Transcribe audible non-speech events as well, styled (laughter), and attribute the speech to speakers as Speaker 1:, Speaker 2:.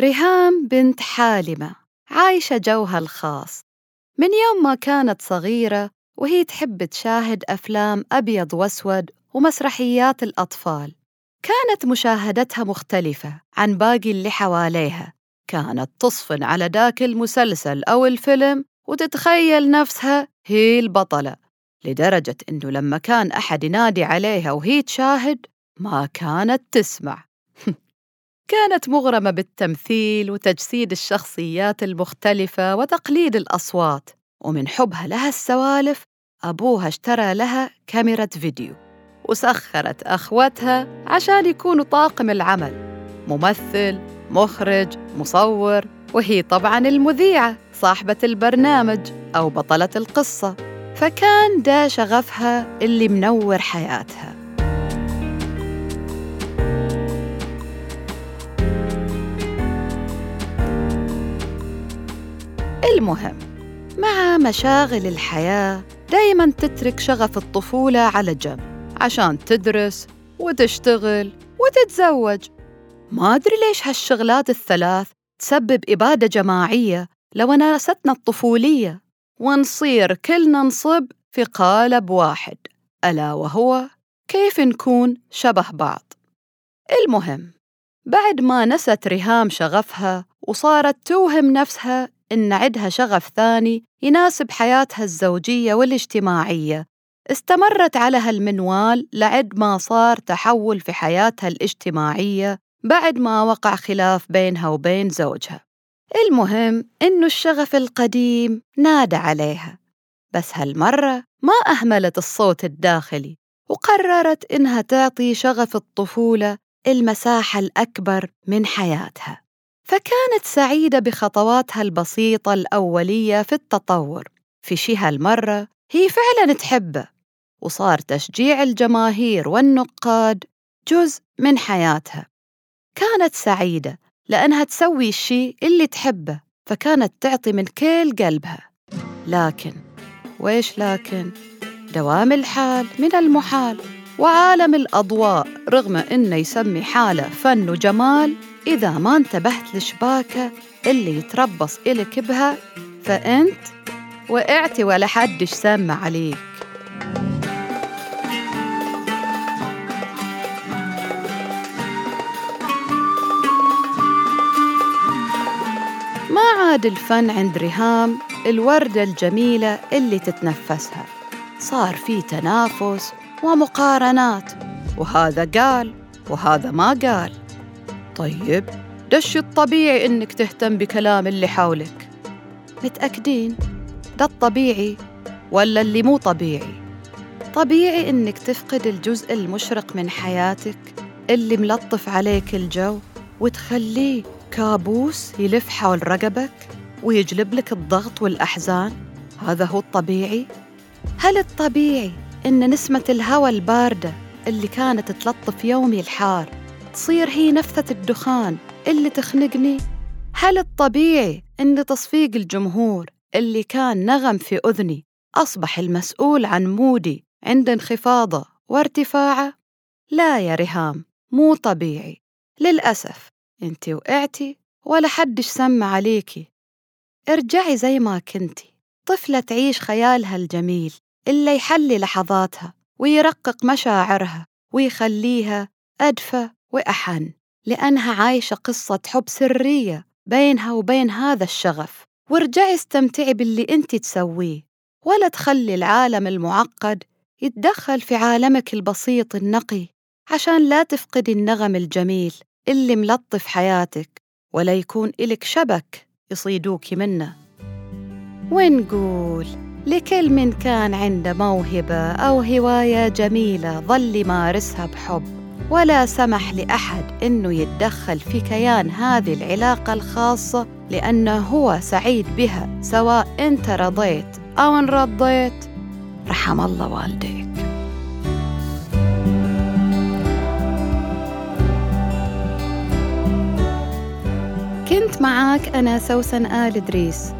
Speaker 1: ريهام بنت حالمة عايشة جوها الخاص. من يوم ما كانت صغيرة وهي تحب تشاهد أفلام أبيض وأسود ومسرحيات الأطفال كانت مشاهدتها مختلفة عن باقي اللي حواليها. كانت تصفن على داك المسلسل أو الفيلم وتتخيل نفسها هي البطلة لدرجة إنه لما كان أحد ينادي عليها وهي تشاهد ما كانت تسمع. (laughs) كانت مغرمة بالتمثيل وتجسيد الشخصيات المختلفة وتقليد الأصوات ومن حبها لها السوالف أبوها اشترى لها كاميرا فيديو وسخرت أخوتها عشان يكونوا طاقم العمل ممثل مخرج مصور وهي طبعا المذيعة صاحبة البرنامج أو بطلة القصة فكان ده شغفها اللي منور حياتها. المهم مع مشاغل الحياة دايما تترك شغف الطفولة على جنب عشان تدرس وتشتغل وتتزوج. ما أدري ليش هالشغلات الثلاث تسبب إبادة جماعية لوناستنا الطفولية ونصير كلنا نصب في قالب واحد ألا وهو كيف نكون شبه بعض. المهم بعد ما نست ريهام شغفها وصارت توهم نفسها إن عدها شغف ثاني يناسب حياتها الزوجية والاجتماعية. استمرت على هالمنوال لعد ما صار تحول في حياتها الاجتماعية بعد ما وقع خلاف بينها وبين زوجها. المهم إنه الشغف القديم نادى عليها. بس هالمرة ما أهملت الصوت الداخلي وقررت إنها تعطي شغف الطفولة المساحة الأكبر من حياتها. فكانت سعيدة بخطواتها البسيطة الأولية في التطور. في شي هالمرة هي فعلا تحبه وصار تشجيع الجماهير والنقاد جزء من حياتها. كانت سعيدة لأنها تسوي الشي اللي تحبه فكانت تعطي من كل قلبها. لكن ويش لكن؟ دوام الحال من المحال. وعالم الأضواء رغم إنه يسمي حاله فن وجمال إذا ما انتبهت لشباكة اللي يتربص إلك بها فأنت وقعتي ولا حدش سامع عليك. ما عاد الفن عند ريهام الوردة الجميلة اللي تتنفسها. صار في تنافس ومقارنات. وهذا قال وهذا ما قال. طيب دش الطبيعي إنك تهتم بكلام اللي حولك. متأكدين؟ ده الطبيعي ولا اللي مو طبيعي؟ طبيعي إنك تفقد الجزء المشرق من حياتك اللي ملطف عليك الجو وتخليه كابوس يلف حول رقبك ويجلب لك الضغط والأحزان. هذا هو الطبيعي؟ هل الطبيعي إن نسمة الهواء الباردة اللي كانت تلطف يومي الحار تصير هي نفثة الدخان اللي تخنقني؟ هل الطبيعي إن تصفيق الجمهور اللي كان نغم في أذني أصبح المسؤول عن مودي عند انخفاضه وارتفاعه؟ لا يا ريهام مو طبيعي للأسف أنت وقعتي ولا حدش سمع عليكي ارجعي زي ما كنتي طفلة تعيش خيالها الجميل اللي يحلي لحظاتها ويرقق مشاعرها ويخليها أدفى وأحن لأنها عايشة قصة حب سرية بينها وبين هذا الشغف. وارجعي استمتعي باللي انت تسويه. ولا تخلي العالم المعقد يتدخل في عالمك البسيط النقي عشان لا تفقدي النغم الجميل اللي ملطف حياتك ولا يكون إلك شبك يصيدوك منه. ونقول لكل من كان عنده موهبة أو هواية جميلة ظل يمارسها بحب. ولا سمح لأحد إنه يتدخل في كيان هذه العلاقة الخاصة لأنه هو سعيد بها سواء أنت رضيت أو إن رضيت. رحم الله والديك. كنت معاك أنا سوسن آل إدريس.